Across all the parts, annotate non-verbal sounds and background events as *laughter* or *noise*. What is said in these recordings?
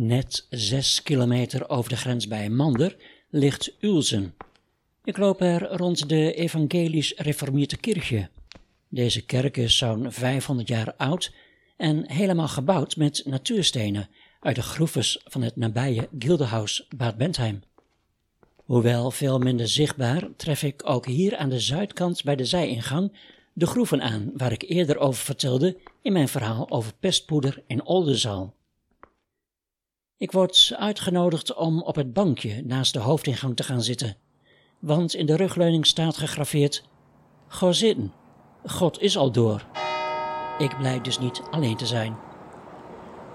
Net zes kilometer over de grens bij Mander ligt Ulzen. Ik loop er rond de evangelisch reformierte kirche. Deze kerk is zo'n 500 jaar oud en helemaal gebouwd met natuurstenen uit de groeves van het nabije Gildehuis Bad Bentheim. Hoewel veel minder zichtbaar, tref ik ook hier aan de zuidkant bij de zijingang de groeven aan waar ik eerder over vertelde in mijn verhaal over pestpoeder in Oldenzaal. Ik word uitgenodigd om op het bankje naast de hoofdingang te gaan zitten, want in de rugleuning staat gegraveerd: Ga zitten, God is al door. Ik blijf dus niet alleen te zijn.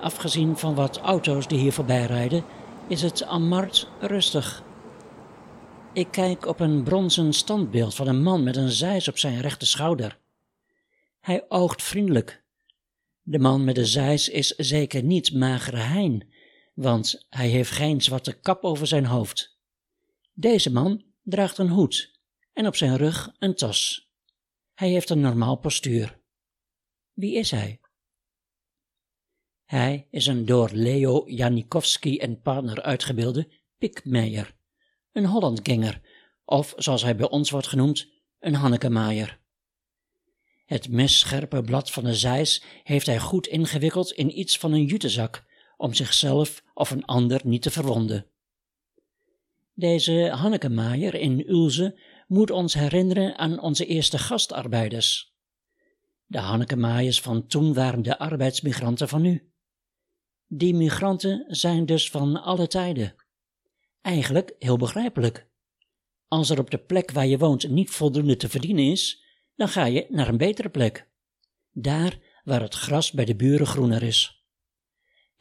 Afgezien van wat auto's die hier voorbij rijden, is het Amart rustig. Ik kijk op een bronzen standbeeld van een man met een zeis op zijn rechter schouder. Hij oogt vriendelijk. De man met de zeis is zeker niet magere hein, want hij heeft geen zwarte kap over zijn hoofd. Deze man draagt een hoed en op zijn rug een tas. Hij heeft een normaal postuur. Wie is hij? Hij is een door Leo Janikowski en partner uitgebeelde pikmeier, een Hollandganger, of zoals hij bij ons wordt genoemd, een Hannekemaier. Het messcherpe blad van de zeis heeft hij goed ingewikkeld in iets van een jutezak, om zichzelf of een ander niet te verwonden. Deze Hannekemaier in Ulze moet ons herinneren aan onze eerste gastarbeiders. De Hannekemaaiers van toen waren de arbeidsmigranten van nu. Die migranten zijn dus van alle tijden. Eigenlijk heel begrijpelijk. Als er op de plek waar je woont niet voldoende te verdienen is, dan ga je naar een betere plek. Daar waar het gras bij de buren groener is.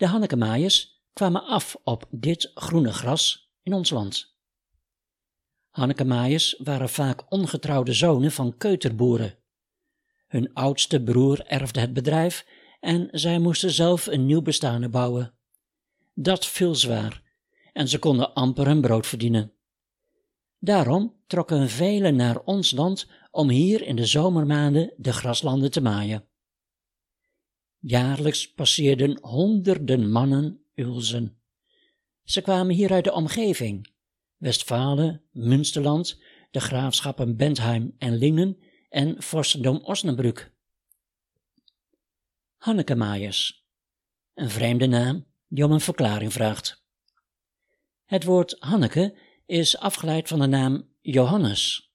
De Hannekemaaiers kwamen af op dit groene gras in ons land. Hannekemaaiers waren vaak ongetrouwde zonen van keuterboeren. Hun oudste broer erfde het bedrijf en zij moesten zelf een nieuw bestaan bouwen. Dat viel zwaar en ze konden amper hun brood verdienen. Daarom trokken velen naar ons land om hier in de zomermaanden de graslanden te maaien. Jaarlijks passeerden honderden mannen Ulzen. Ze kwamen hier uit de omgeving, Westfalen, Münsterland, de graafschappen Bentheim en Lingen en vorstendom Osnabrück. Hannekemaaiers, een vreemde naam die om een verklaring vraagt. Het woord Hanneke is afgeleid van de naam Johannes,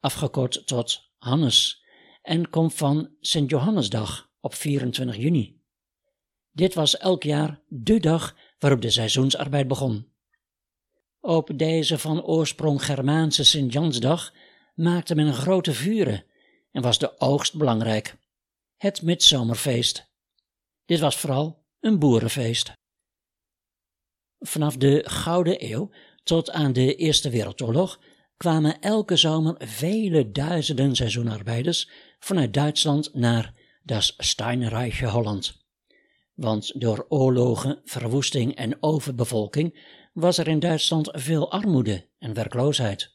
afgekort tot Hannes, en komt van Sint Johannesdag op 24 juni. Dit was elk jaar de dag waarop de seizoensarbeid begon. Op deze van oorsprong Germaanse Sint-Jansdag maakte men grote vuren en was de oogst belangrijk. Het midzomerfeest. Dit was vooral een boerenfeest. Vanaf de Gouden Eeuw tot aan de Eerste Wereldoorlog kwamen elke zomer vele duizenden seizoenarbeiders vanuit Duitsland naar das Steinreiche Holland. Want door oorlogen, verwoesting en overbevolking was er in Duitsland veel armoede en werkloosheid.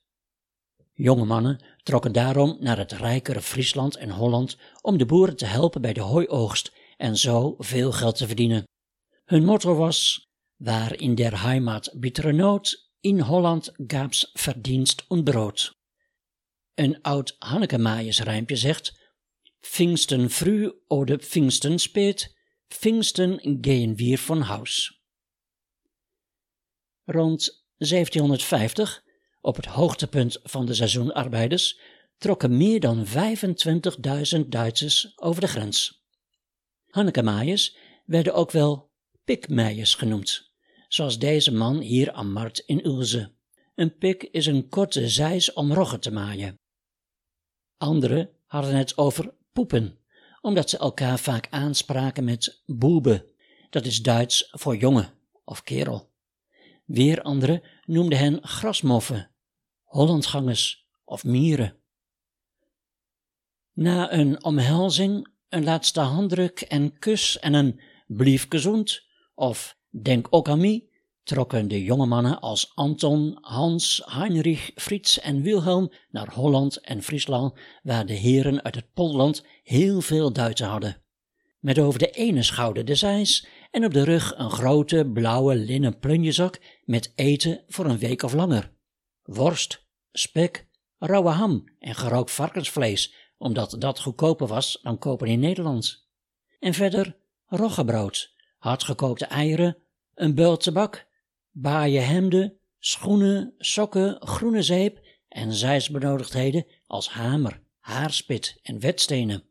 Jonge mannen trokken daarom naar het rijkere Friesland en Holland om de boeren te helpen bij de hooioogst en zo veel geld te verdienen. Hun motto was: Waar in der Heimat bittere Nood, in Holland gab's verdienst und brood. Een oud Hannekemaaiersrijmpje zegt: Pfingsten früh oder Pfingsten spät, Pfingsten gehen wir von Haus. Rond 1750, op het hoogtepunt van de seizoenarbeiders, trokken meer dan 25.000 Duitsers over de grens. Hannekemaaiers werden ook wel pikmeijers genoemd, zoals deze man hier aan Mart in Ulze. Een pik is een korte zeis om roggen te maaien. Anderen hadden het over poepen, omdat ze elkaar vaak aanspraken met boebe, dat is Duits voor jongen of kerel. Weer anderen noemden hen grasmoffen, Hollandsgangers of mieren. Na een omhelzing, een laatste handdruk en kus en een blief gezond of denk ook aan mij, trokken de jonge mannen als Anton, Hans, Heinrich, Frits en Wilhelm naar Holland en Friesland, waar de heren uit het Polland heel veel Duitse hadden. Met over de ene schouder de zeis en op de rug een grote blauwe linnen plunjezak met eten voor een week of langer. Worst, spek, rauwe ham en gerookt varkensvlees, omdat dat goedkoper was dan kopen in Nederland. En verder roggebrood, hardgekookte eieren, een beul tabak, baaien hemden, schoenen, sokken, groene zeep en zijsbenodigdheden als hamer, haarspit en wetstenen.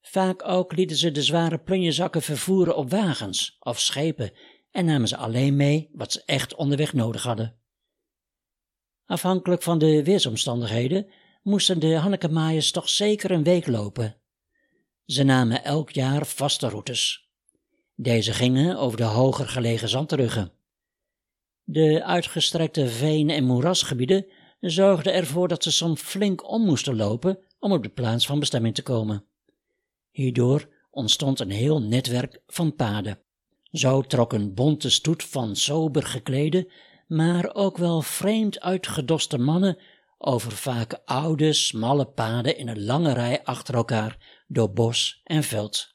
Vaak ook lieten ze de zware plunjezakken vervoeren op wagens of schepen en namen ze alleen mee wat ze echt onderweg nodig hadden. Afhankelijk van de weersomstandigheden moesten de Hannekemaaiers toch zeker een week lopen. Ze namen elk jaar vaste routes. Deze gingen over de hoger gelegen zandruggen. De uitgestrekte veen- en moerasgebieden zorgden ervoor dat ze soms flink om moesten lopen om op de plaats van bestemming te komen. Hierdoor ontstond een heel netwerk van paden. Zo trok een bonte stoet van sober geklede, maar ook wel vreemd uitgedoste mannen over vaak oude, smalle paden in een lange rij achter elkaar door bos en veld.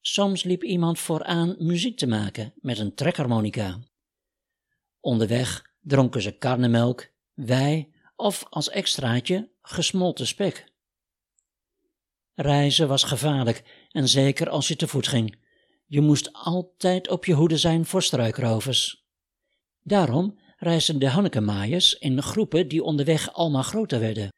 Soms liep iemand vooraan muziek te maken met een trekharmonica. Onderweg dronken ze karnemelk, wei of als extraatje gesmolten spek. Reizen was gevaarlijk en zeker als je te voet ging. Je moest altijd op je hoede zijn voor struikrovers. Daarom reisden de Hannekemaaiers in groepen die onderweg allemaal groter werden.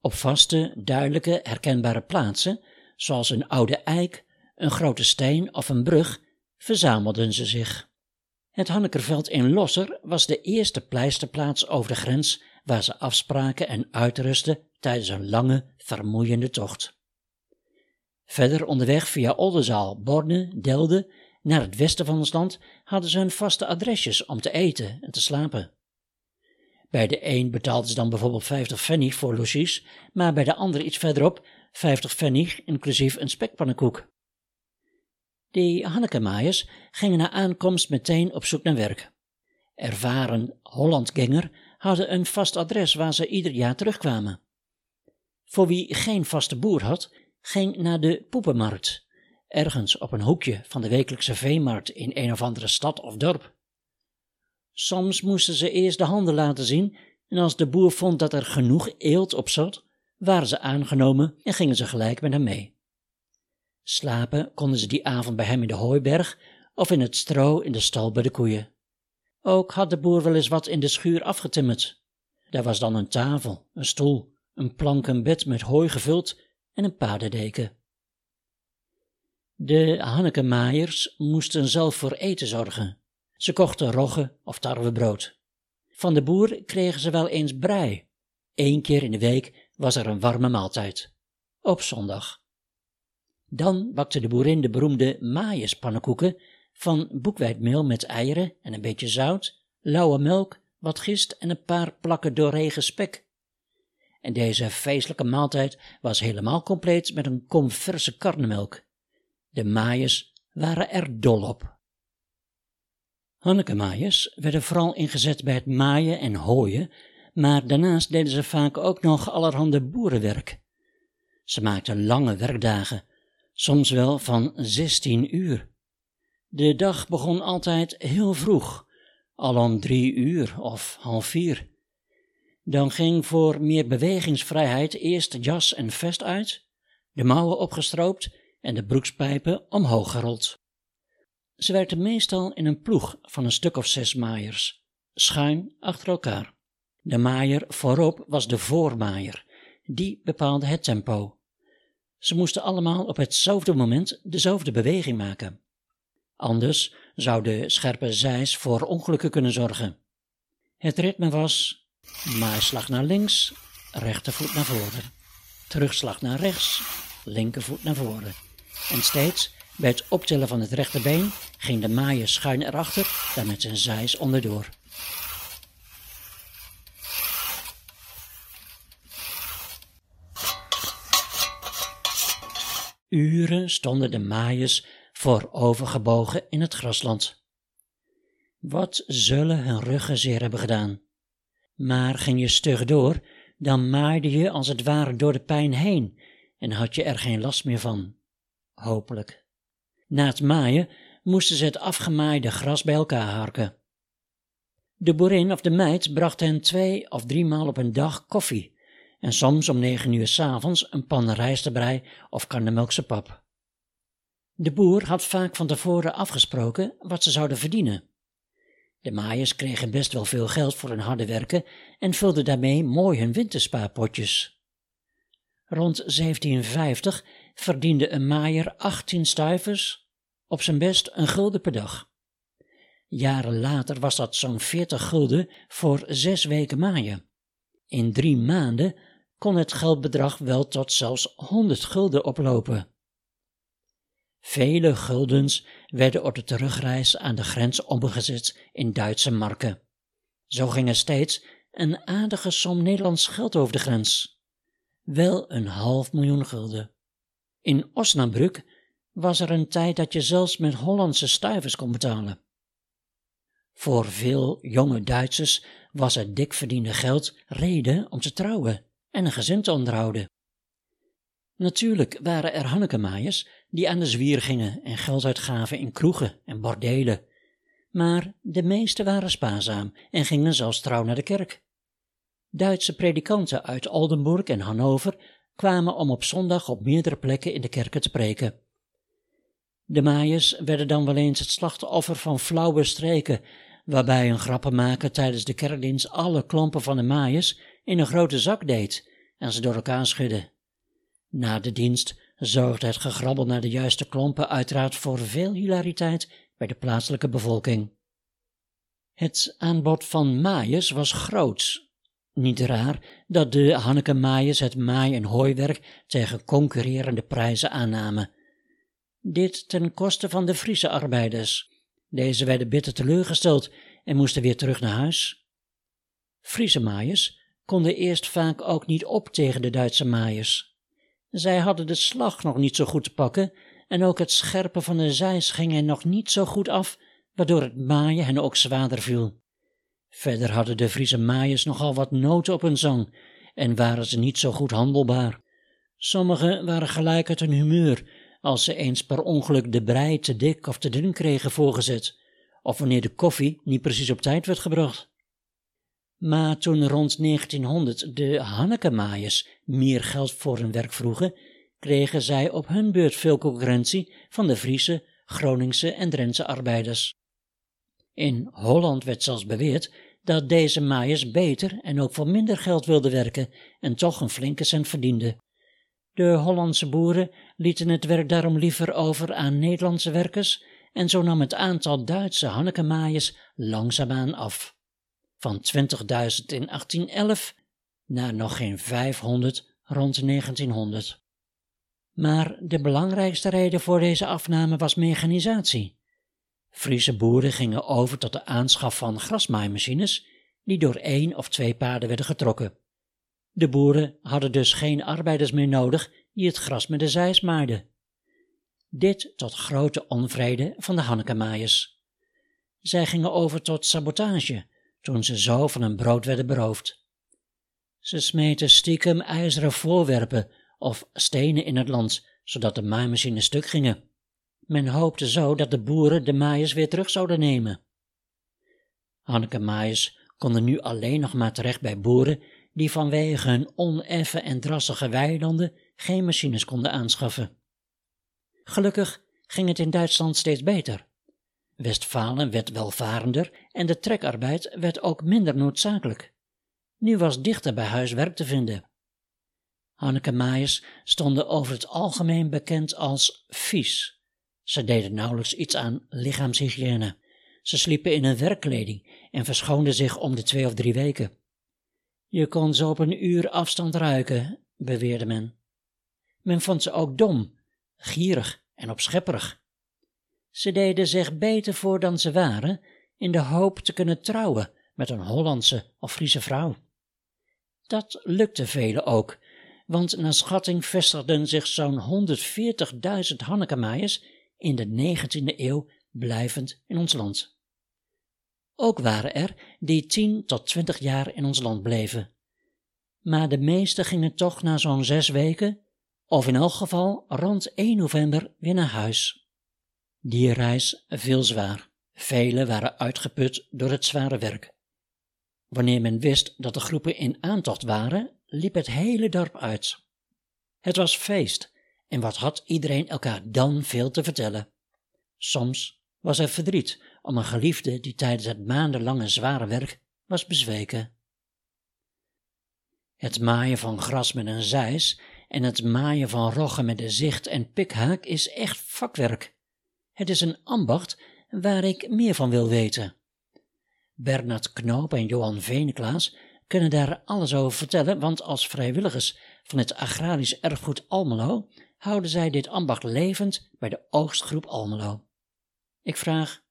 Op vaste, duidelijke, herkenbare plaatsen, zoals een oude eik, een grote steen of een brug, verzamelden ze zich. Het Hannekerveld in Losser was de eerste pleisterplaats over de grens waar ze afspraken en uitrusten tijdens een lange, vermoeiende tocht. Verder onderweg via Oldenzaal, Borne, Delde naar het westen van ons land hadden ze hun vaste adresjes om te eten en te slapen. Bij de een betaalden ze dan bijvoorbeeld 50 pfennig voor logies, maar bij de ander iets verderop 50 pfennig inclusief een spekpannenkoek. Die Hannekemaaiers gingen na aankomst meteen op zoek naar werk. Ervaren Hollandganger hadden een vast adres waar ze ieder jaar terugkwamen. Voor wie geen vaste boer had, ging naar de Poepenmarkt, ergens op een hoekje van de wekelijkse veemarkt in een of andere stad of dorp. Soms moesten ze eerst de handen laten zien, en als de boer vond dat er genoeg eelt op zat, waren ze aangenomen en gingen ze gelijk met hem mee. Slapen konden ze die avond bij hem in de hooiberg of in het stro in de stal bij de koeien. Ook had de boer wel eens wat in de schuur afgetimmerd. Daar was dan een tafel, een stoel, een planken bed met hooi gevuld en een paardendeken. De Hannekemaaiers moesten zelf voor eten zorgen. Ze kochten rogge of tarwebrood. Van de boer kregen ze wel eens brei. Eén keer in de week was er een warme maaltijd. Op zondag. Dan bakte de boerin de beroemde maaierspannenkoeken van boekwijdmeel met eieren en een beetje zout, lauwe melk, wat gist en een paar plakken doorregen spek. En deze feestelijke maaltijd was helemaal compleet met een kom verse karnemelk. De maaiers waren er dol op. Hannekemaaiers werden vooral ingezet bij het maaien en hooien, maar daarnaast deden ze vaak ook nog allerhande boerenwerk. Ze maakten lange werkdagen, soms wel van zestien uur. De dag begon altijd heel vroeg, al om drie uur of half vier. Dan ging voor meer bewegingsvrijheid eerst jas en vest uit, de mouwen opgestroopt en de broekspijpen omhoog gerold. Ze werkten meestal in een ploeg van een stuk of zes maaiers, schuin achter elkaar. De maaier voorop was de voormaaier, die bepaalde het tempo. Ze moesten allemaal op hetzelfde moment dezelfde beweging maken. Anders zou de scherpe zeis voor ongelukken kunnen zorgen. Het ritme was Maaislag naar links, rechtervoet naar voren. Terugslag naar rechts, linkervoet naar voren. En steeds bij het optillen van het rechterbeen ging de maaier schuin erachter, daar met zijn zijs onderdoor. Uren stonden de maaiers voorovergebogen in het grasland. Wat zullen hun ruggen zeer hebben gedaan? Maar ging je stug door, dan maaide je als het ware door de pijn heen en had je er geen last meer van. Hopelijk. Na het maaien moesten ze het afgemaaide gras bij elkaar harken. De boerin of de meid bracht hen twee of drie maal op een dag koffie en soms om negen uur s'avonds een pan rijstebrei of karnemelkse pap. De boer had vaak van tevoren afgesproken wat ze zouden verdienen. De maaiers kregen best wel veel geld voor hun harde werken en vulden daarmee mooi hun winterspaarpotjes. Rond 1750 verdiende een maaier 18 stuivers, op zijn best een gulden per dag. Jaren later was dat zo'n 40 gulden voor zes weken maaien. In drie maanden kon het geldbedrag wel tot zelfs 100 gulden oplopen. Vele guldens werden op de terugreis aan de grens omgezet in Duitse marken. Zo ging er steeds een aardige som Nederlands geld over de grens. Wel een half miljoen gulden. In Osnabrück was er een tijd dat je zelfs met Hollandse stuivers kon betalen. Voor veel jonge Duitsers was het dik verdiende geld reden om te trouwen en een gezin te onderhouden. Natuurlijk waren er Hannekemaaiers die aan de zwier gingen en geld uitgaven in kroegen en bordelen, maar de meeste waren spaarzaam en gingen zelfs trouw naar de kerk. Duitse predikanten uit Oldenburg en Hannover kwamen om op zondag op meerdere plekken in de kerken te preken. De maaiers werden dan wel eens het slachtoffer van flauwe streken, waarbij een grappenmaker tijdens de kerkdienst alle klompen van de maaiers in een grote zak deed en ze door elkaar schudde. Na de dienst zorgde het gegrabbel naar de juiste klompen uiteraard voor veel hilariteit bij de plaatselijke bevolking. Het aanbod van maaiers was groot. Niet raar dat de Hanneke maaiers het maai- en hooiwerk tegen concurrerende prijzen aannamen. Dit ten koste van de Friese arbeiders. Deze werden bitter teleurgesteld en moesten weer terug naar huis. Friese maaiers konden eerst vaak ook niet op tegen de Duitse maaiers. Zij hadden de slag nog niet zo goed te pakken en ook het scherpen van de zeis ging hen nog niet zo goed af, waardoor het maaien hen ook zwaarder viel. Verder hadden de Friese maaiers nogal wat noten op hun zang en waren ze niet zo goed handelbaar. Sommigen waren gelijk uit hun humeur als ze eens per ongeluk de brei te dik of te dun kregen voorgezet, of wanneer de koffie niet precies op tijd werd gebracht. Maar toen rond 1900 de Hannekemaaiers meer geld voor hun werk vroegen, kregen zij op hun beurt veel concurrentie van de Friese, Groningse en Drentse arbeiders. In Holland werd zelfs beweerd dat deze maaiers beter en ook voor minder geld wilden werken en toch een flinke cent verdienden. De Hollandse boeren lieten het werk daarom liever over aan Nederlandse werkers en zo nam het aantal Duitse hannekemaaiers langzaamaan af van 20.000 in 1811 naar nog geen 500 rond 1900. Maar de belangrijkste reden voor deze afname was mechanisatie. Friese boeren gingen over tot de aanschaf van grasmaaimachines, die door één of twee paarden werden getrokken. De boeren hadden dus geen arbeiders meer nodig die het gras met de zeis maarden. Dit tot grote onvrede van de Hannekemaaiers. Zij gingen over tot sabotage, toen ze zo van hun brood werden beroofd. Ze smeten stiekem ijzeren voorwerpen of stenen in het land, zodat de maaimachines stuk gingen. Men hoopte zo dat de boeren de maaiers weer terug zouden nemen. Hanneke maaiers konden nu alleen nog maar terecht bij boeren die vanwege hun oneffen en drassige weilanden geen machines konden aanschaffen. Gelukkig ging het in Duitsland steeds beter. Westfalen werd welvarender en de trekarbeid werd ook minder noodzakelijk. Nu was dichter bij huis werk te vinden. Hanneke Maaiers stonden over het algemeen bekend als vies. Ze deden nauwelijks iets aan lichaamshygiëne. Ze sliepen in een werkkleding en verschoonden zich om de twee of drie weken. Je kon ze op een uur afstand ruiken, beweerde men. Men vond ze ook dom, gierig en opschepperig. Ze deden zich beter voor dan ze waren, in de hoop te kunnen trouwen met een Hollandse of Friese vrouw. Dat lukte velen ook, want naar schatting vestigden zich zo'n 140.000 Hannekemaaiers in de 19e eeuw blijvend in ons land. Ook waren er die 10 tot 20 jaar in ons land bleven. Maar de meesten gingen toch na zo'n zes weken, of in elk geval rond 1 november, weer naar huis. Die reis veel zwaar. Velen waren uitgeput door het zware werk. Wanneer men wist dat de groepen in aantocht waren, liep het hele dorp uit. Het was feest, en wat had iedereen elkaar dan veel te vertellen? Soms was er verdriet om een geliefde die tijdens het maandenlange zware werk was bezweken. Het maaien van gras met een zeis en het maaien van roggen met de zicht en pikhaak is echt vakwerk. Het is een ambacht waar ik meer van wil weten. Bernard Knoop en Johan Veneklaas kunnen daar alles over vertellen, want als vrijwilligers van het Agrarisch Erfgoed Almelo houden zij dit ambacht levend bij de oogstgroep Almelo. Ik vraag,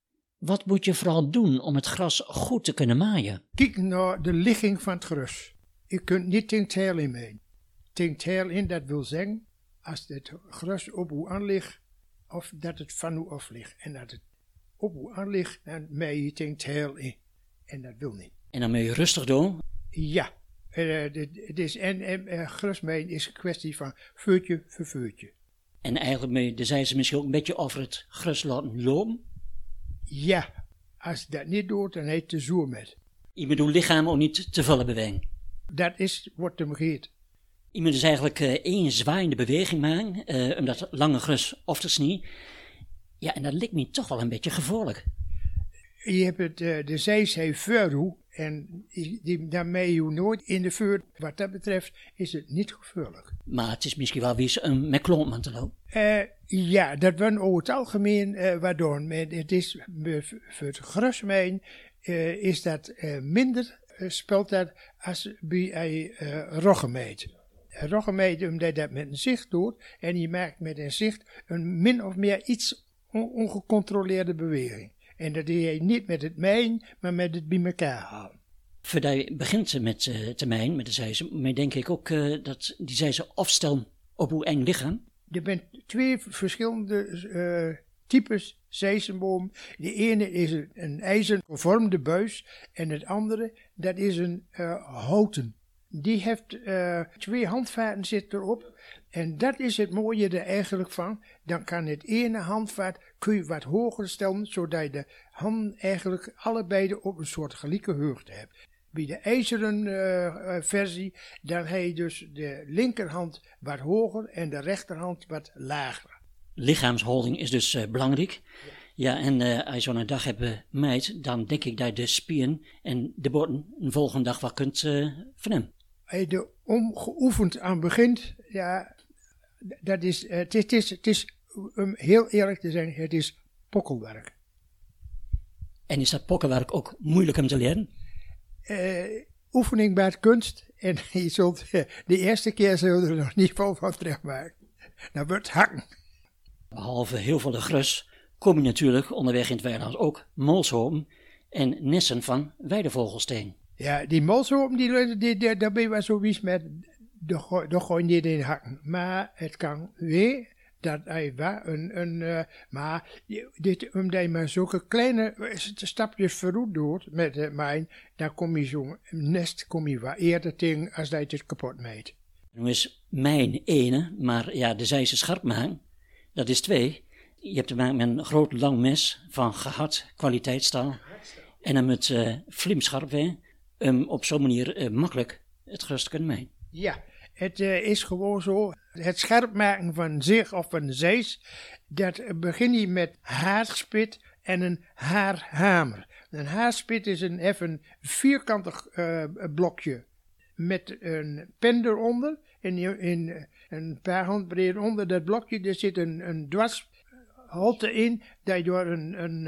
wat moet je vooral doen om het gras goed te kunnen maaien? Kijk naar de ligging van het gras. Je kunt niet tegen in mee. Tegen in, dat wil zeggen, als het gras op u aan ligt, of dat het van u af ligt. En dat het op u aan ligt, dan mee je tegen in. En dat wil niet. En dan moet je rustig doen? Ja. Uh, het is, en en uh, grasmeen is een kwestie van vuurtje voor vuurtje. En eigenlijk mee, zijn ze misschien ook een beetje over het gras laten lopen? Ja, als je dat niet doet, dan heet het zoer met. Je moet je lichaam ook niet te vullen bewegen. Dat is wat hem geeft. Je moet dus eigenlijk uh, één zwaaiende beweging maken, uh, om dat lange gras of te snie. Ja, en dat lijkt me toch wel een beetje gevaarlijk. Je hebt het, uh, de zees heeft en die, daarmee je nooit in de vuur. Wat dat betreft is het niet gevaarlijk. Maar het is misschien wel weer een met klompman te lopen. Uh, ja, dat wordt over het algemeen uh, waardoor. Het is voor het grasmeen uh, is dat minder speelt dat als bij een roggemeet. Roggemeet, omdat dat met een zicht doet en je maakt met een zicht een min of meer iets on ongecontroleerde beweging. En dat doe je niet met het mijn, maar met het bij elkaar halen. Begint met uh, te mijn, met de zijze, maar denk ik ook uh, dat die zijze afstellen op hoe eng lichaam. Er zijn twee verschillende uh, types zezenboom. De ene is een, een ijzergevormde buis en het andere dat is een houten. Die heeft twee handvaten zitten erop en dat is het mooie er eigenlijk van. Dan kan het ene handvat kun je wat hoger stellen, zodat je de handen eigenlijk allebei op een soort gelijke hoogte hebt. Bij de ijzeren uh, versie, dan heb je dus de linkerhand wat hoger en de rechterhand wat lager. Lichaamshouding is dus uh, belangrijk. Ja. en uh, als je zo'n dag hebt meid, dan denk ik dat je de spieren en de borden een volgende dag wat kunt vernemen. Als je er omgeoefend aan begint, ja, dat is, het is, het is, het is om heel eerlijk te zijn, het is pokkelwerk. En is dat pokkelwerk ook moeilijk om te leren? Uh, oefening bij kunst. En *laughs* je zult, uh, de eerste keer zul je er nog niet veel van terugmaken. Dan wordt hakken. Behalve heel veel de grus, kom je natuurlijk onderweg in het weiland ook molshopen en nissen van weidevogelsteen. Ja, die molshopen, die, die, die, daar ben je wel zoiets met, daar gooi je niet in hakken. Maar het kan weer dat hij wel een, een uh, maar dit, omdat je maar zulke kleine stapjes vooruit doet met mijn, dan kom je zo'n nest, kom je wat eerder tegen als dat je het kapot meet. Nu is mijn ene, maar ja, de zijze scherp maken, dat is twee. Je hebt te maken met een groot lang mes van gehard kwaliteitsstaal. En dan met uh, flimscherp um, op zo'n manier uh, makkelijk het gerust kunnen mijnen. Ja, het uh, is gewoon zo, het scherp maken van zich of van zees, dat begin je met haarspit en een haarhamer. Een haarspit is een even vierkantig uh, blokje met een pen eronder. En in een paar handbreed onder dat blokje er zit een, een dwarsholte in, dat je door een, een,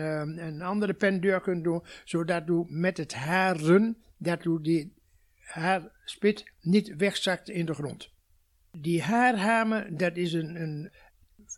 een andere pen deur kunt doen, zodat je met het haren, dat je die haar spit niet wegzakt in de grond. Die haarhamer, dat is een, een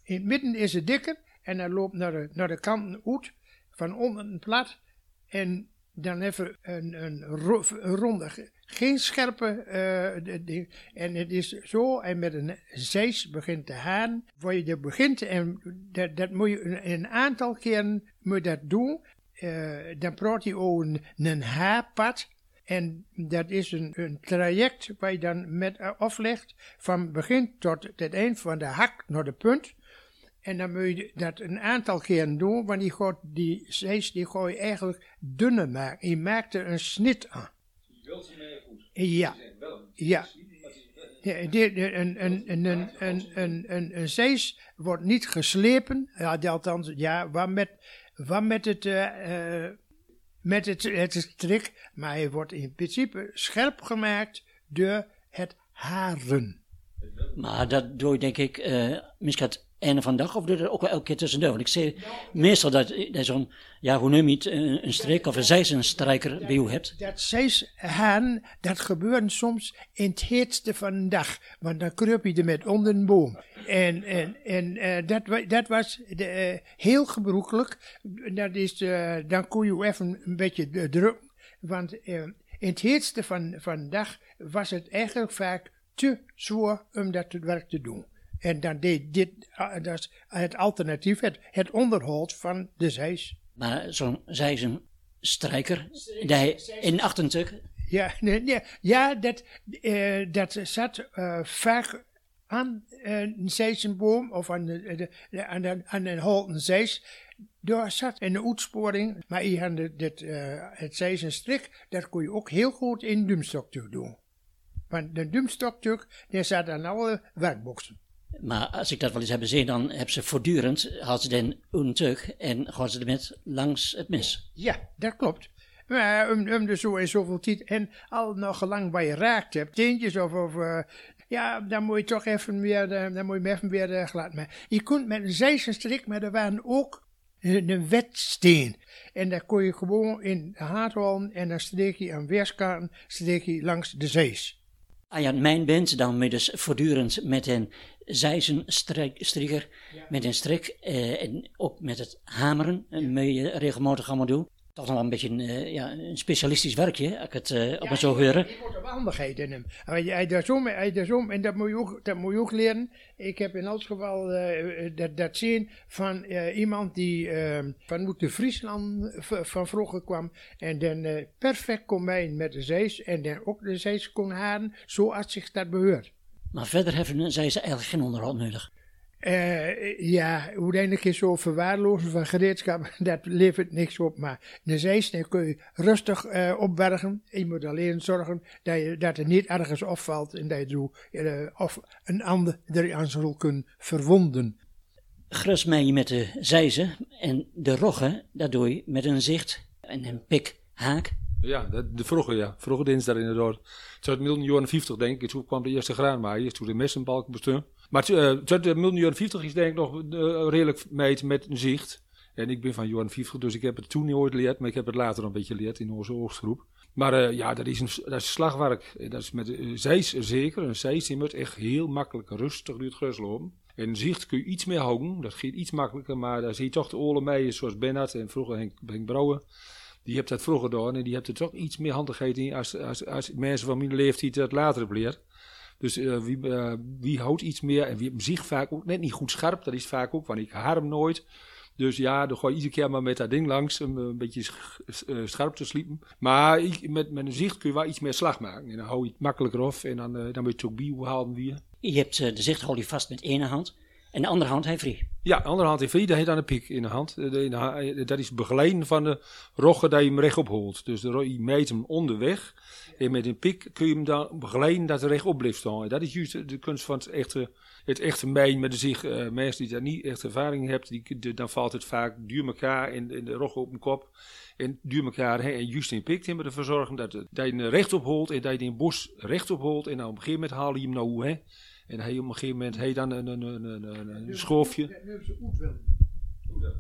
in het midden is het dikker en dan loopt naar de, naar de kanten uit, van onder plat en dan even een, een, een ronde, geen scherpe ding. En het is zo, en met een zeis begint te haan, waar je er begint, en dat, dat moet je een, een aantal keren moet dat doen. Uh, dan praat je over een, een haarpad. En dat is een, een traject waar je dan met aflegt van begin tot het eind van de hak naar de punt. En dan moet je dat een aantal keren doen, want die, die zees die gooi je eigenlijk dunner maken. Je maakt er een snit aan. Je wilt ze mee goed. Ja, ja. een, een, een, een, een, een, een, een zees wordt niet geslepen, althans, ja, wat met, wat met het, eh, eh, met het, het strik, maar hij wordt in principe scherp gemaakt door het haren. Maar dat doe je denk ik eh misschien einde van dag of doe je dat ook wel elke keer tussendoor. Want ik zie meestal dat je zo'n, ja hoe noem je het, een, een strik of een zijzenstrijker bij u hebt. Dat zeeshaan, dat gebeurt soms in het heetste van de dag, want dan kruip je er met onder een boom. En, en, en eh, dat, dat was eh, heel gebruikelijk. Dat is, eh, dan kon je even een beetje drukken, want in het heetste van, van de dag was het eigenlijk vaak te zwaar om dat werk te doen. En dan deed dit, ah, dat is het alternatief, het, het onderhoud van de zeis. Maar zo'n zijzenstrijker, die hij in 28, Ja, nee, nee, ja dat, eh, dat zat eh, vaak aan eh, een zeesenboom of aan, de, de, de- aan, de, aan een houten zees. Daar zat een uitsporing, maar je had de- dit, eh, het zeesenstrik, dat kon je ook heel goed in duimstoktuk doen. Want de duimstoktuk, daar zat aan alle werkboxen. Maar als ik dat wel eens heb gezien, dan hebben ze voortdurend, hadden ze den untuk en gaan ze ermee langs het mis. Ja, dat klopt. Maar om, om zo in zoveel tijd en al nog gelang waar je raakt hebt, teentjes of, eh, ja, dan moet je toch even weer, eh, dan moet je hem even weer maken. Je kunt met een zijzenstrik, maar er waren ook een een wetsteen. En daar kon je gewoon in de haat en dan streek je aan weerskanten, streek je langs de zees. Als je aan mijn bent, dan moet je dus voortdurend met een zijzenstrijker, met een strik eh, en ook met het hameren, moet je regelmatig allemaal doen. Toch nog wel een beetje een, eh, ja, een specialistisch werkje, als ik het eh, op me zo horen. Ik moet er wel handigheid in hem. Hij daar zo mee, hij daar en dat moet, je ook, dat moet je ook leren. Ik heb in elk geval eh, dat, dat zien van iemand die eh, vanuit de Friesland van vroeger kwam. En dan perfect kon mijnen met de zees. En dan ook de zees kon haren zoals zich dat behoort. Maar verder hebben zij ze eigenlijk geen onderhoud nodig. Eh, ja, keer zo verwaarlozen van gereedschap, *laughs* dat levert niks op. Maar de zees, dan kun je rustig eh, opbergen. Je moet alleen zorgen dat, je, dat er niet ergens opvalt en dat je zo, eh, of een ander er aan zal kunnen verwonden. Grus mij je met de zijzen en de roggen, dat doe je met een zicht en een pik haak. Ja, dat, de vroeger, ja. Vroeger deden ze dat inderdaad. Het uit de jaren 50, denk ik. Toen kwam de eerste graanmaaier, toen de messenbalk bestond. Maar uit de jaren 50 is denk ik nog uh, redelijk meet met zicht. En ik ben van jaren 50, dus ik heb het toen niet ooit geleerd, maar ik heb het later een beetje geleerd in onze oogstgroep. Maar ja, dat is, een, dat is slagwerk. Dat is met uh, zeker. Een zeis moet echt heel makkelijk rustig door het gras lopen. En zicht kun je iets meer houden, dat gaat iets makkelijker, maar daar zie je toch de mee, zoals Bernhard en vroeger Henk, Henk. Die hebt dat vroeger gedaan en die hebt er toch iets meer handigheid in als, als, als mensen van mijn leeftijd dat later hebben. Dus uh, wie, uh, wie houdt iets meer en wie heeft zich vaak ook net niet goed scherp, dat is vaak ook, want ik harm nooit. Dus ja, dan ga je iedere keer maar met dat ding langs, om een beetje scherp te sliepen. Maar met, met een zicht kun je wel iets meer slag maken. En dan hou je het makkelijker af en dan, dan moet je het ook bijhouden weer. Je hebt de zicht hou je vast met één hand en de andere hand hij vrij. Ja, de andere hand heeft vrij, dat heeft dan een piek in de hand. De, dat is begeleiden van de roggen dat je hem rechtop holt. Dus de, je meet hem onderweg. En met een pik kun je hem dan begeleiden dat hij rechtop blijft staan. Dat is juist de kunst van het echte, het echte mijn met de zich. Uh, mensen die daar niet echt ervaring hebben, die, de, dan valt het vaak duur elkaar in, in de roggen op een kop. En duur elkaar hè, en juist in pik hebben ervoor zorgen dat, dat je hem rechtop holt en dat je in bos rechtop holt. En dan op een gegeven moment haal je hem nou hè. En hij op een gegeven moment hij dan een, een, een, een, een schoofje. Dat noemen ze oetwilden.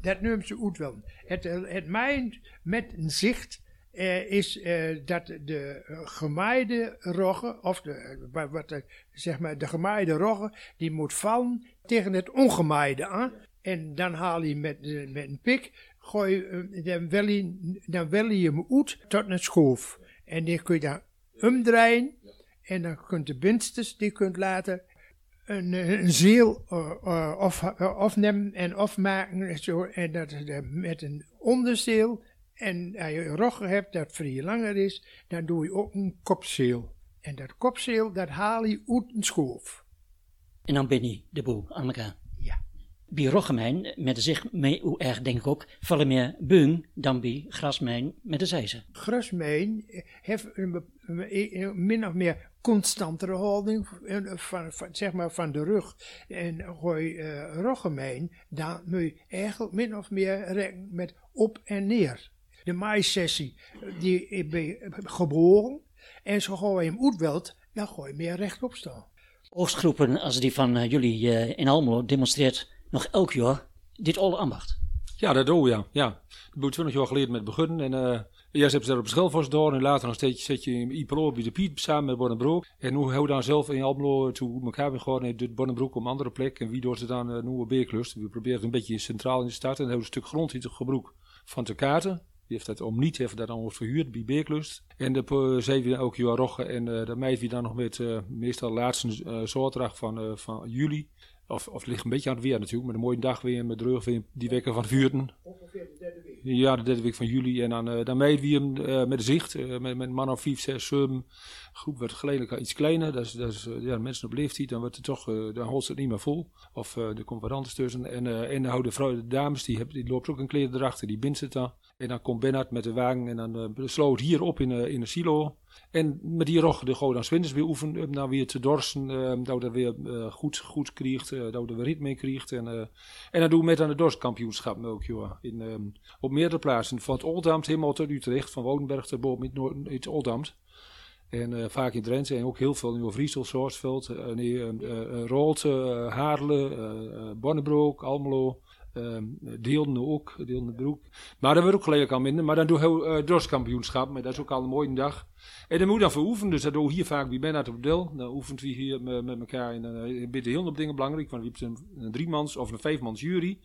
Dat noemen ze oetwilden. Het, het mijn met een zicht uh, is uh, dat de gemaaide roggen, of de, wat, zeg maar de gemaaide roggen, die moet vallen tegen het ongemaaide aan. En dan haal je met, uh, met een pik, gooi, dan, wil je, dan je hem uit tot een schoof. En die kun je dan omdraaien. En dan kunt de binstes, die kunt laten een, een ziel of, afnemen en afmaken. Zo, en dat met een onderzeel. En als je roggen hebt dat vrij langer is, dan doe je ook een kopzeel. En dat kopzeel, dat haal je uit een schoof. En dan ben je de boel aan elkaar. Ja. bij Roggemijn met de zich mee hoe erg denk ik ook veel meer beung dan bij Grasmijn met de zijze. Grasmijn heeft een, een- een min of meer constantere houding van, van, zeg maar van de rug. En gooi uh, Roggemijn, dan moet je eigenlijk min of meer met op en neer. De maïssessie, die is bij- geboren. En zo gooi je hem uitwelt, dan gooi je meer rechtop staan. Oogstgroepen als die van eh, jullie eh, in Almelo demonstreert nog elk jaar dit oude ambacht. Ja, dat doe ja. ja. Dat heb ik 20 jaar geleden met begonnen. En eh eerst hebben ze daar op Schelvos gedaan. En later nog steeds zit je in Ipelo bij de Piet samen met Bonnenbroek. En nu hou dan zelf in Almelo toe elkaar weer gewoon in de Bonnenbroek op een andere plek. En wie doet ze dan uh, nieuwe beerklust. We proberen het een beetje centraal in de stad. En dan hebben we een stuk grond in het gebroek van te kaarten. Die heeft dat om niet, heeft dat dan verhuurd bij Beerklust. En de uh, zeven we ook jaar roggen. En uh, dat meet we dan nog met uh, meestal laatste uh, zaterdag van, van juli. Of, of het ligt een beetje aan het weer natuurlijk. Met een mooie dag weer met de rug weer die weken van vuurten. Ongeveer de derde week. Ja, de derde week van juli. En dan, dan we hem met zicht. Met, met man of 5, 6, 7. De groep werd geleidelijk iets kleiner. Dat is, dat is ja, mensen op leeftijd. Dan wordt het toch, dan ze het niet meer vol. Of er komt wat anders tussen. En, en dan houden de, vrouw, de dames, die, hebben, die loopt ook een kleed erachter. Die bindt het dan. En dan komt Bernard met de wagen. En dan uh, sloot hier op in, in een silo. En met die rog de gewoon dan zwinters weer oefenen. Om dan weer te dorsen. Uh, dat we weer goed, goed krijgt. Uh, dat we er ritme in krijgt. En, en dan doen we met aan de dorstkampioenschap ook. Joh, in, op meerdere plaatsen. Van het Oldambt helemaal tot Utrecht. Van Woudenberg tot boven in het Oldambt. En vaak in Drenthe en ook heel veel in Overijssel, Soortveld, uh, nee, uh, Haarle, Bonnebroek, Almelo. Um, deelden ook, deelden broek. Maar dat wordt ook gelijk al minder. Maar dan doen we uh, dorpskampioenschap. Maar dat is ook al een mooie dag. En dan moet je dan voor oefenen. Dus dat doen we hier vaak bij Bernhard op Del. Dan oefent we hier met, met elkaar. En dan uh, heel veel dingen belangrijk. Want we hebben een, een driemans of een vijfmans jury.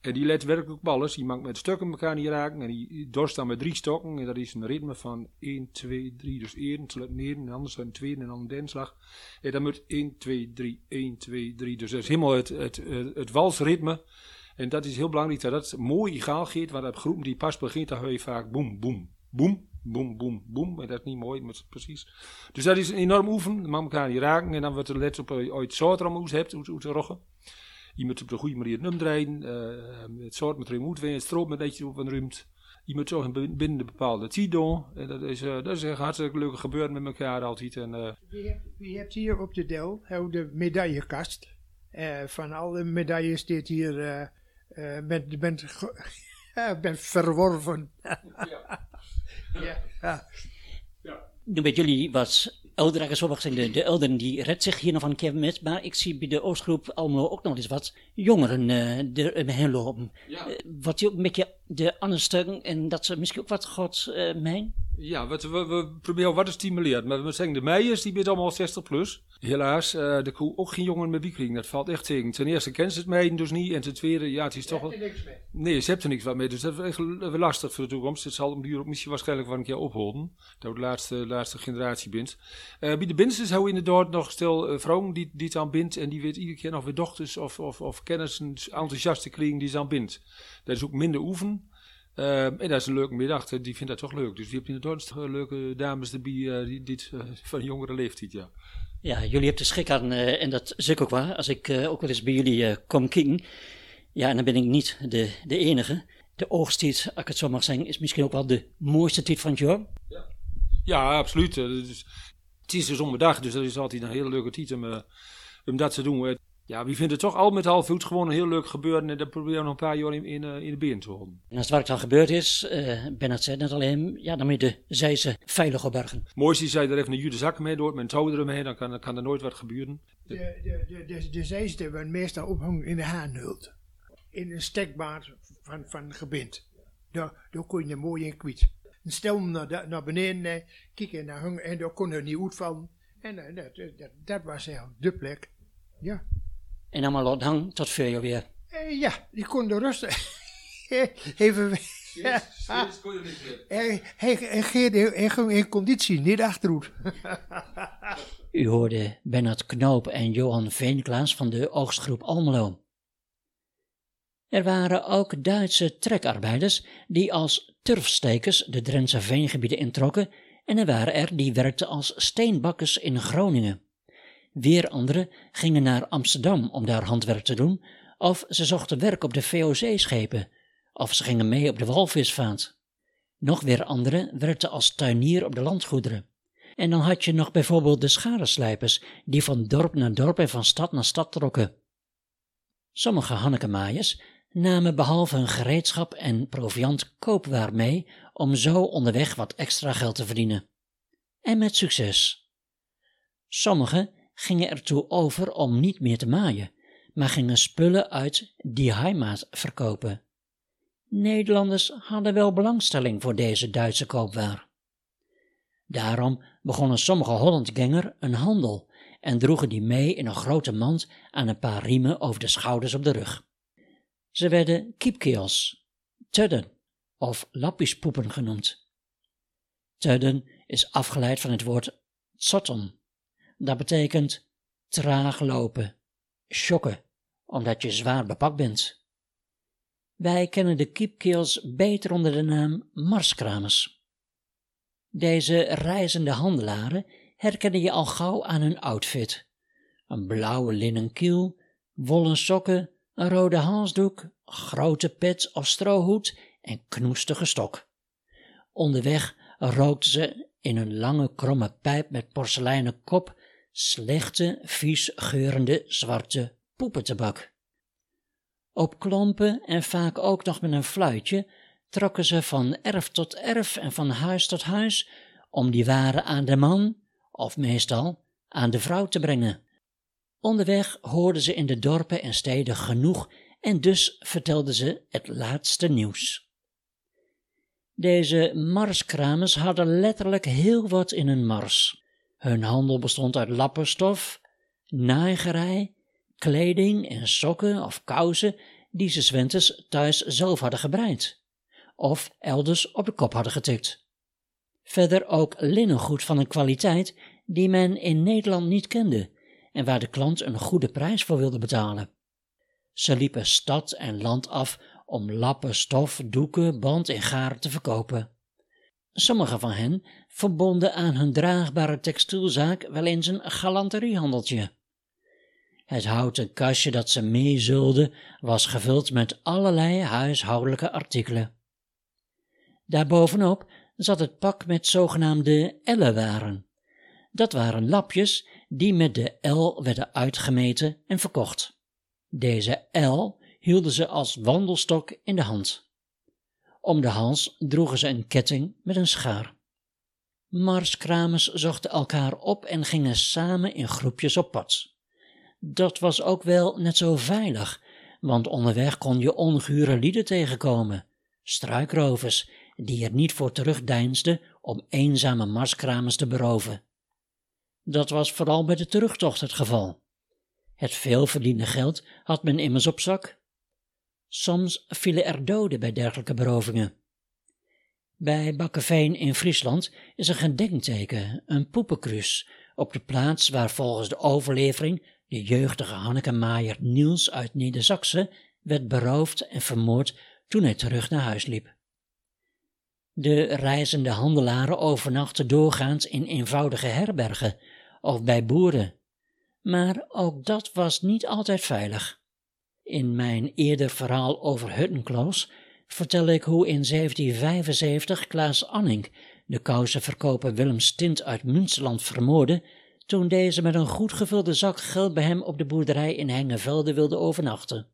En die let werkelijk op alles. Die mag met stukken elkaar niet raken. En die dorst dan met drie stokken. En dat is een ritme van 1, 2, 3. Dus 1, negen, en anders een tweede en dan een denslag. En dan moet 1, 2, 3, 1, 2, 3. Dus dat is helemaal het, het, het, het walsritme. En dat is heel belangrijk dat dat mooi egaal gaat. Want op groepen die pas begint, dan hoor je vaak boem, boem, boem, boem, boem, boem. En dat is niet mooi, maar precies. Dus dat is een enorm oefen. Dan mag elkaar niet raken. En dan wordt er let op ooit soort hebt, hoe te roggen. Je moet op de goede manier het num draaien. Uh, het soort met erin moet weer, het stroop met je op een ruimt. Je moet zo binnen de bepaalde tijd doen. En dat is, uh, dat is een hartstikke leuke gebeuren met elkaar altijd. En, wie, hebt, hier op de Del de medaillekast. van alle medailles dit hier bent, bent, *laughs* bent verworven. ja. ja. ja. Nu met jullie wat ouderen, zoals zijn de, de ouderen die redt zich hier nog een keer met, maar ik zie bij de Oostgroep allemaal ook nog eens wat jongeren uh, erheen lopen. Ja. Uh, wat die ook een beetje de andere stukken en dat ze misschien ook wat god uh, mijn. Ja, wat, we, we, proberen wat te stimuleren. Maar we zeggen de meisjes, die zijn allemaal 60 plus. Helaas, uh, er kon ook geen jongen met biekring. Dat valt echt tegen. Ten eerste kennen ze het meiden dus niet. En ten tweede, ja, het is toch wel... Nee, ze hebben er niks van mee. Dus dat is echt lastig voor de toekomst. Het zal om die misschien waarschijnlijk wel een keer ophouden. Dat de laatste, laatste generatie bent. Uh, bij de binders houden inderdaad nog stel uh, vrouwen die, die het aan bindt. En die weet iedere keer nog weer dochters of, of, of kennissen enthousiaste kringen die ze aan bindt. Dat is ook minder oefen. Uh, en dat is een leuke middag, die vindt dat toch leuk. Dus die hebt inderdaad leuke dames erbij uh, die dit uh, van jongere leeftijd, ja. Ja, jullie hebben de schik aan, en dat zeg ik ook wel, als ik ook wel eens bij jullie kom kijken. Ja, en dan ben ik niet de, de enige. De oogsttijd, als ik het zo mag zeggen, is misschien ook wel de mooiste tijd van het jaar. Ja, ja absoluut. Dus, het is de zomerdag, dus dat is altijd een hele leuke tijd om, om dat te doen. Ja, wie vindt het toch al met half voet gewoon een heel leuk gebeuren en dat proberen we nog een paar jaar in, in, in de been te houden. En als het werk dan gebeurd is, uh, Bernard zei net alleen, ja, dan moet je de zijze veilig opbergen. Mooi is je er even een jude zakken mee doet, met een touw eromheen, dan kan, kan er nooit wat gebeuren. De, de, de, de, de werden meestal ophangen in de haanhult. In een stekbaard van, van gebind. Daar, daar kon je mooi in kwijt. En stel hem naar, naar beneden, eh, kijken naar hangen en daar kon er niet uitvallen. En uh, dat, dat, dat was eigenlijk de plek. Ja. En allemaal laat hangen tot jaar weer. Uh, ja, die konden rustig. *laughs* Even. Ja. Hij, hij, hij ging in conditie, niet achteruit. U hoorde Bernard Knoop en Johan Veenklaas van de oogstgroep Almelo. Er waren ook Duitse trekarbeiders die als turfstekers de Drentse veengebieden introkken en er waren er die werkten als steenbakkers in Groningen. Weer anderen gingen naar Amsterdam om daar handwerk te doen, Of ze zochten werk op de VOC-schepen, of ze gingen mee op de walvisvaart. Nog weer anderen werkten als tuinier op de landgoederen. En dan had je nog bijvoorbeeld de scharenslijpers, die van dorp naar dorp en van stad naar stad trokken. Sommige Hannekemaaiers namen behalve hun gereedschap en proviant koopwaar mee om zo onderweg wat extra geld te verdienen. En met succes. Sommigen gingen ertoe over om niet meer te maaien, maar gingen spullen uit die heimaat verkopen. Nederlanders hadden wel belangstelling voor deze Duitse koopwaar. Daarom begonnen sommige Hollandganger een handel en droegen die mee in een grote mand aan een paar riemen over de schouders op de rug. Ze werden kiepkeels, tudden of lappiespoepen genoemd. Tudden is afgeleid van het woord tsotton. Dat betekent traag lopen, schokken, omdat je zwaar bepakt bent. Wij kennen de kiepkeels beter onder de naam marskramers. Deze reizende handelaren herkennen je al gauw aan hun outfit. Een blauwe linnen kiel, wollen sokken, een rode halsdoek, grote pet of strohoed en knoestige stok. Onderweg rookten ze in een lange kromme pijp met porseleinen kop slechte, vies geurende zwarte poepentabak. Op klompen en vaak ook nog met een fluitje trokken ze van erf tot erf en van huis tot huis om die waren aan de man, of meestal aan de vrouw te brengen. Onderweg hoorden ze in de dorpen en steden genoeg en dus vertelden ze het laatste nieuws. Deze marskramers hadden letterlijk heel wat in hun mars. Hun handel bestond uit lappenstof, naaigerij, kleding en sokken of kousen die ze zwentes thuis zelf hadden gebreid, of elders op de kop hadden getikt. Verder ook linnengoed van een kwaliteit die men in Nederland niet kende en waar de klant een goede prijs voor wilde betalen. Ze liepen stad en land af om lappen, stof, doeken, band en garen te verkopen. Sommigen van hen verbonden aan hun draagbare textielzaak wel eens een galanteriehandeltje. Het houten kastje dat ze meezulden was gevuld met allerlei huishoudelijke artikelen. Daarbovenop zat het pak met zogenaamde ellenwaren. Dat waren lapjes die met de L werden uitgemeten en verkocht. Deze L hielden ze als wandelstok in de hand. Om de hals droegen ze een ketting met een schaar. Marskramers zochten elkaar op en gingen samen in groepjes op pad. Dat was ook wel net zo veilig, want onderweg kon je ongure lieden tegenkomen, struikrovers die er niet voor terugdeinsden om eenzame marskramers te beroven. Dat was vooral bij de terugtocht het geval. Het veelverdiende geld had men immers op zak. Soms vielen er doden bij dergelijke berovingen. Bij Bakkeveen in Friesland is een gedenkteken, een poepenkruis, op de plaats waar volgens de overlevering de jeugdige Hanneke Maier Niels uit Neder-Saxe werd beroofd en vermoord toen hij terug naar huis liep. De reizende handelaren overnachten doorgaans in eenvoudige herbergen of bij boeren, maar ook dat was niet altijd veilig. In mijn eerder verhaal over Huttenkloos vertel ik hoe in 1775 Klaas Anning de kousenverkoper Willem Stint uit Münsterland vermoordde toen deze met een goed gevulde zak geld bij hem op de boerderij in Hengevelde wilde overnachten.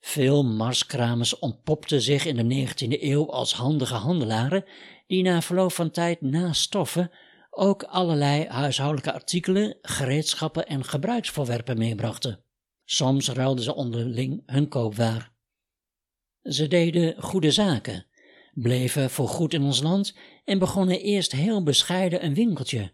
Veel marskramers ontpopten zich in de 19e eeuw als handige handelaren, die na verloop van tijd naast stoffen ook allerlei huishoudelijke artikelen, gereedschappen en gebruiksvoorwerpen meebrachten. Soms ruilden ze onderling hun koopwaar. Ze deden goede zaken, bleven voor goed in ons land en begonnen eerst heel bescheiden een winkeltje.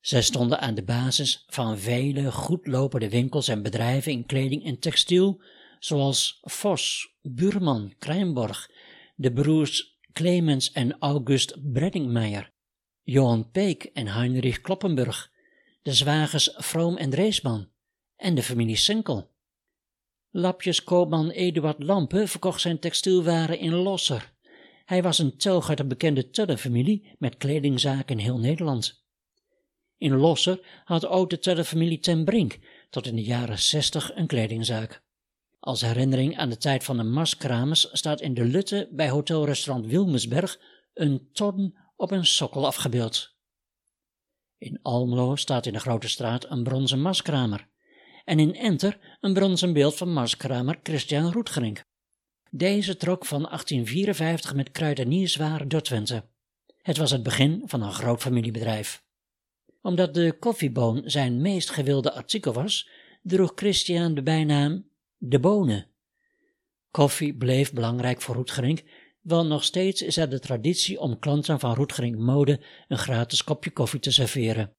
Zij stonden aan de basis van vele goedlopende winkels en bedrijven in kleding en textiel, zoals Vos, Buurman, Krijnborg, de broers Clemens en August Breddingmeijer, Johan Peek en Heinrich Kloppenburg, de zwagers Vroom en Dreesman en de familie Senkel. Lapjeskoopman Eduard Lampe verkocht zijn textielwaren in Losser. Hij was een telg uit de bekende Tudde-familie met kledingzaken in heel Nederland. In Losser had ook de Tudde-familie ten Brink tot in de jaren zestig een kledingzaak. Als herinnering aan de tijd van de marskramers staat in de Lutte bij hotelrestaurant Wilmersberg een ton op een sokkel afgebeeld. In Almelo staat in de Grote Straat een bronzen marskramer en in Enter een bronzen beeld van marskramer Christian Roetgerink. Deze trok van 1854 met kruidenierswaren door Twente. Het was het begin van een groot familiebedrijf. Omdat de koffieboon zijn meest gewilde artikel was, droeg Christian de bijnaam de bonen. Koffie bleef belangrijk voor Roetgerink, want nog steeds is er de traditie om klanten van Roetgerink Mode een gratis kopje koffie te serveren.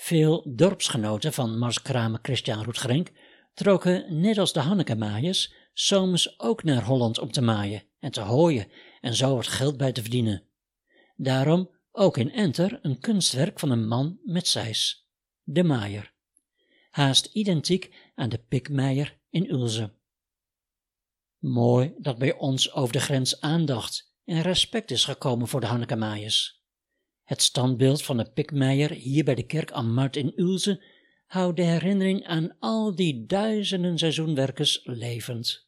Veel dorpsgenoten van marskramer Christian Roetgerink trokken, net als de Hannekemaaiers, soms ook naar Holland om te maaien en te hooien en zo wat geld bij te verdienen. Daarom ook in Enter een kunstwerk van een man met zijs, de maaier. Haast identiek aan de pikmeier in Ulze. Mooi dat bij ons over de grens aandacht en respect is gekomen voor de Hannekemaaiers. Het standbeeld van de pikmeier hier bij de kerk aan Mart in Ulze houdt de herinnering aan al die duizenden seizoenwerkers levend.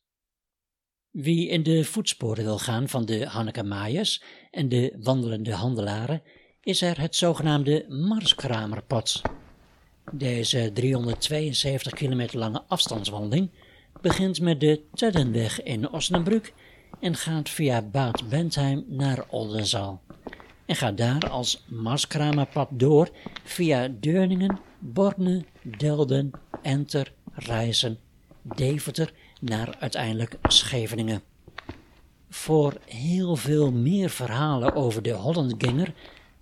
Wie in de voetsporen wil gaan van de Hannekemaaiers en de wandelende handelaren, is er het zogenaamde Marskramerpad. Deze 372 kilometer lange afstandswandeling begint met de Tuddenweg in Osnabrück en gaat via Bad Bentheim naar Oldenzaal. En gaat daar als Marskramerpad door via Deurningen, Borne, Delden, Enter, Rijssen, Deventer naar uiteindelijk Scheveningen. Voor heel veel meer verhalen over de Hollandganger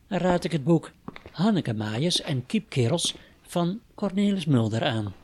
raad ik het boek Hanneke Maaiers en Kiepkerels van Cornelis Mulder aan.